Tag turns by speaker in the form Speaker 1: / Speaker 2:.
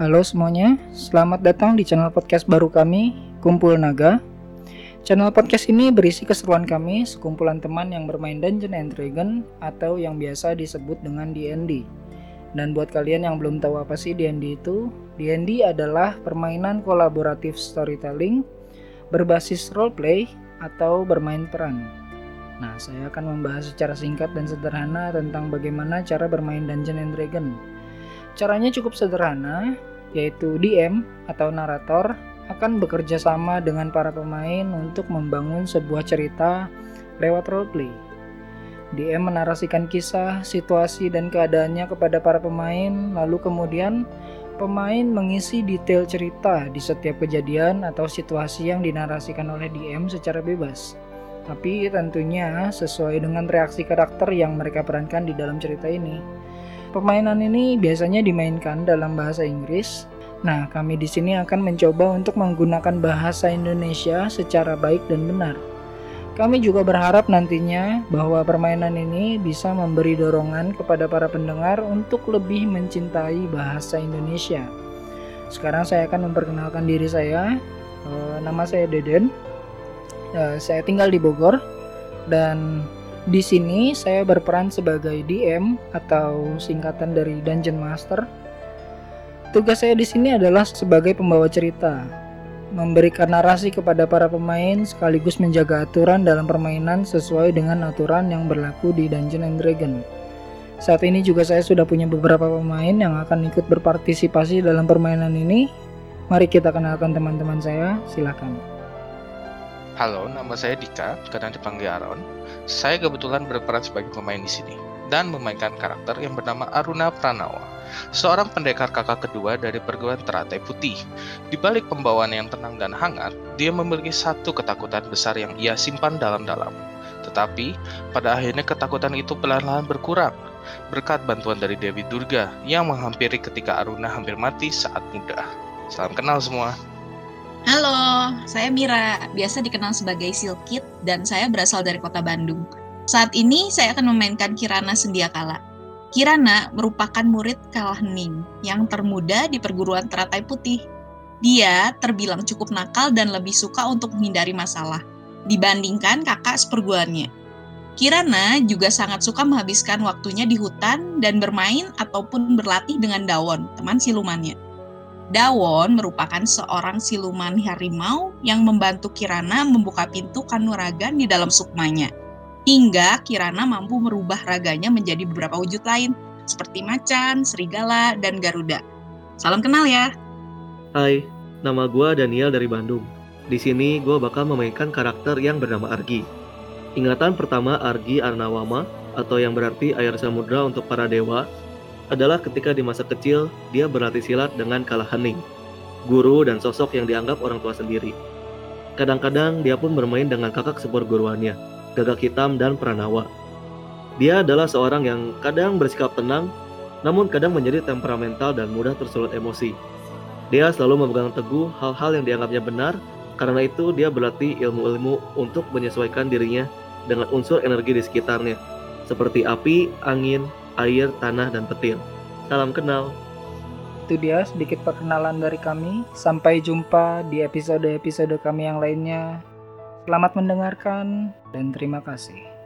Speaker 1: Halo semuanya, selamat datang di channel podcast baru kami, Kumpul Naga. Channel podcast ini berisi keseruan kami, sekumpulan teman yang bermain Dungeon and Dragon atau yang biasa disebut dengan D&D. Dan buat kalian yang belum tahu apa sih D&D itu, D&D adalah permainan kolaboratif storytelling berbasis roleplay atau bermain peran. Nah, saya akan membahas secara singkat dan sederhana tentang bagaimana cara bermain Dungeon and Dragon. Caranya cukup sederhana, yaitu DM atau narator akan bekerja sama dengan para pemain untuk membangun sebuah cerita lewat roleplay. DM menarasikan kisah, situasi, dan keadaannya kepada para pemain, lalu kemudian pemain mengisi detail cerita di setiap kejadian atau situasi yang dinarasikan oleh DM secara bebas tapi tentunya sesuai dengan reaksi karakter yang mereka perankan di dalam cerita ini. Permainan ini biasanya dimainkan dalam bahasa Inggris. Nah, kami di sini akan mencoba untuk menggunakan bahasa Indonesia secara baik dan benar. Kami juga berharap nantinya bahwa permainan ini bisa memberi dorongan kepada para pendengar untuk lebih mencintai bahasa Indonesia. Sekarang saya akan memperkenalkan diri saya. Eh, nama saya Deden uh, saya tinggal di Bogor dan di sini saya berperan sebagai DM atau singkatan dari Dungeon Master. Tugas saya di sini adalah sebagai pembawa cerita, memberikan narasi kepada para pemain sekaligus menjaga aturan dalam permainan sesuai dengan aturan yang berlaku di Dungeon and Dragon. Saat ini juga saya sudah punya beberapa pemain yang akan ikut berpartisipasi dalam permainan ini. Mari kita kenalkan teman-teman saya, silakan.
Speaker 2: Halo, nama saya Dika, kadang dipanggil Aaron. Saya kebetulan berperan sebagai pemain di sini dan memainkan karakter yang bernama Aruna Pranawa, seorang pendekar kakak kedua dari perguruan Teratai Putih. Di balik pembawaan yang tenang dan hangat, dia memiliki satu ketakutan besar yang ia simpan dalam-dalam. Tetapi, pada akhirnya ketakutan itu pelan-pelan berkurang berkat bantuan dari Dewi Durga yang menghampiri ketika Aruna hampir mati saat muda. Salam kenal semua.
Speaker 3: Halo, saya Mira, biasa dikenal sebagai Silkit dan saya berasal dari kota Bandung. Saat ini saya akan memainkan Kirana Sendiakala. Kirana merupakan murid Kalah Hening yang termuda di perguruan Teratai Putih. Dia terbilang cukup nakal dan lebih suka untuk menghindari masalah dibandingkan kakak seperguruannya. Kirana juga sangat suka menghabiskan waktunya di hutan dan bermain ataupun berlatih dengan Dawon, teman silumannya. Dawon merupakan seorang siluman harimau yang membantu Kirana membuka pintu kanuragan di dalam sukmanya. Hingga Kirana mampu merubah raganya menjadi beberapa wujud lain, seperti macan, serigala, dan garuda. Salam kenal ya.
Speaker 4: Hai, nama gue Daniel dari Bandung. Di sini gue bakal memainkan karakter yang bernama Argi. Ingatan pertama Argi Arnawama, atau yang berarti air samudra untuk para dewa, adalah ketika di masa kecil dia berlatih silat dengan kalah hening, guru dan sosok yang dianggap orang tua sendiri. Kadang-kadang dia pun bermain dengan kakak seperguruannya, Gagak Hitam dan Pranawa. Dia adalah seorang yang kadang bersikap tenang, namun kadang menjadi temperamental dan mudah tersulut emosi. Dia selalu memegang teguh hal-hal yang dianggapnya benar, karena itu dia berlatih ilmu-ilmu untuk menyesuaikan dirinya dengan unsur energi di sekitarnya, seperti api, angin, air, tanah, dan petir. Salam kenal.
Speaker 1: Itu dia sedikit perkenalan dari kami. Sampai jumpa di episode-episode kami yang lainnya. Selamat mendengarkan dan terima kasih.